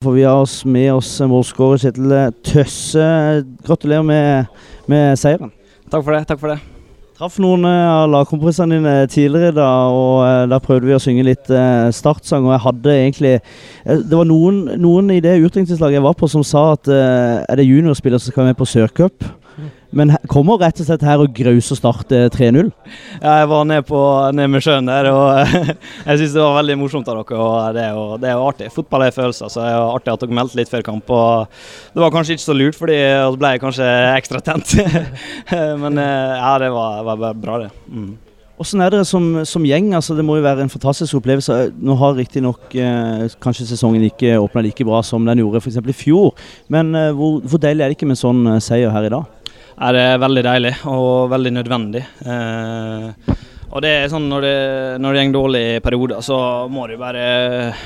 For vi har oss med oss målskårer Kjetil Tøsse. Gratulerer med, med seieren. Takk for det. takk for det. Traff noen eh, av lagkompisene dine tidligere da, og eh, da prøvde vi å synge litt eh, startsang. Og jeg hadde egentlig Det var noen, noen i det utdrikningslaget jeg var på som sa at er det juniorspillere som skal med på sørcup? Men kommer rett og slett her og grauser Start 3-0? Ja, jeg var nede, på, ned med sjøen der, og jeg syns det var veldig morsomt av dere. og Det er jo, det er jo artig. Fotball er følelser, så det er jo artig at dere meldte litt før kamp. og Det var kanskje ikke så lurt, fordi da ble jeg kanskje ekstra tent. Men ja, det var, var bra, det. Mm. Hvordan er dere som, som, gjeng? Altså, det må jo være en fantastisk opplevelse. Nå har riktignok eh, kanskje sesongen ikke åpna like bra som den gjorde f.eks. i fjor. Men eh, hvor, hvor, deilig er det ikke med sånn eh, seier her i dag? Er det veldig deilig og veldig nødvendig. Eh, og det er sånn når det, når det går dårlig i perioder, så må du bare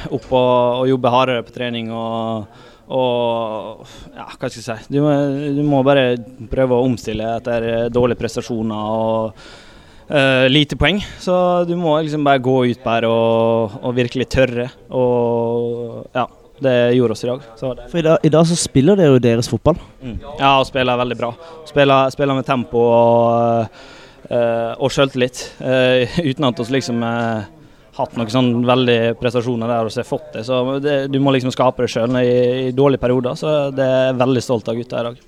opp og, og jobbe hardere på trening. og og ja, hva skal jeg si du må, du må, bare prøve å omstille etter dårlige prestasjoner og eh, lite poeng. Så du må liksom bare gå ut der og, og virkelig tørre. Og ja det gjorde oss i dag. For i dag, i dag, så spiller dere jo deres fotball? Mm. Ja, og spiller veldig bra. Spiller, spiller med tempo og, uh, og sjøltillit. Uh, uten at vi liksom uh, hatt noen sånn veldig prestasjoner der og har fått det. Så det, du må liksom skape det sjøl i, i dårlige perioder. Så det er jeg veldig stolt av gutta i dag.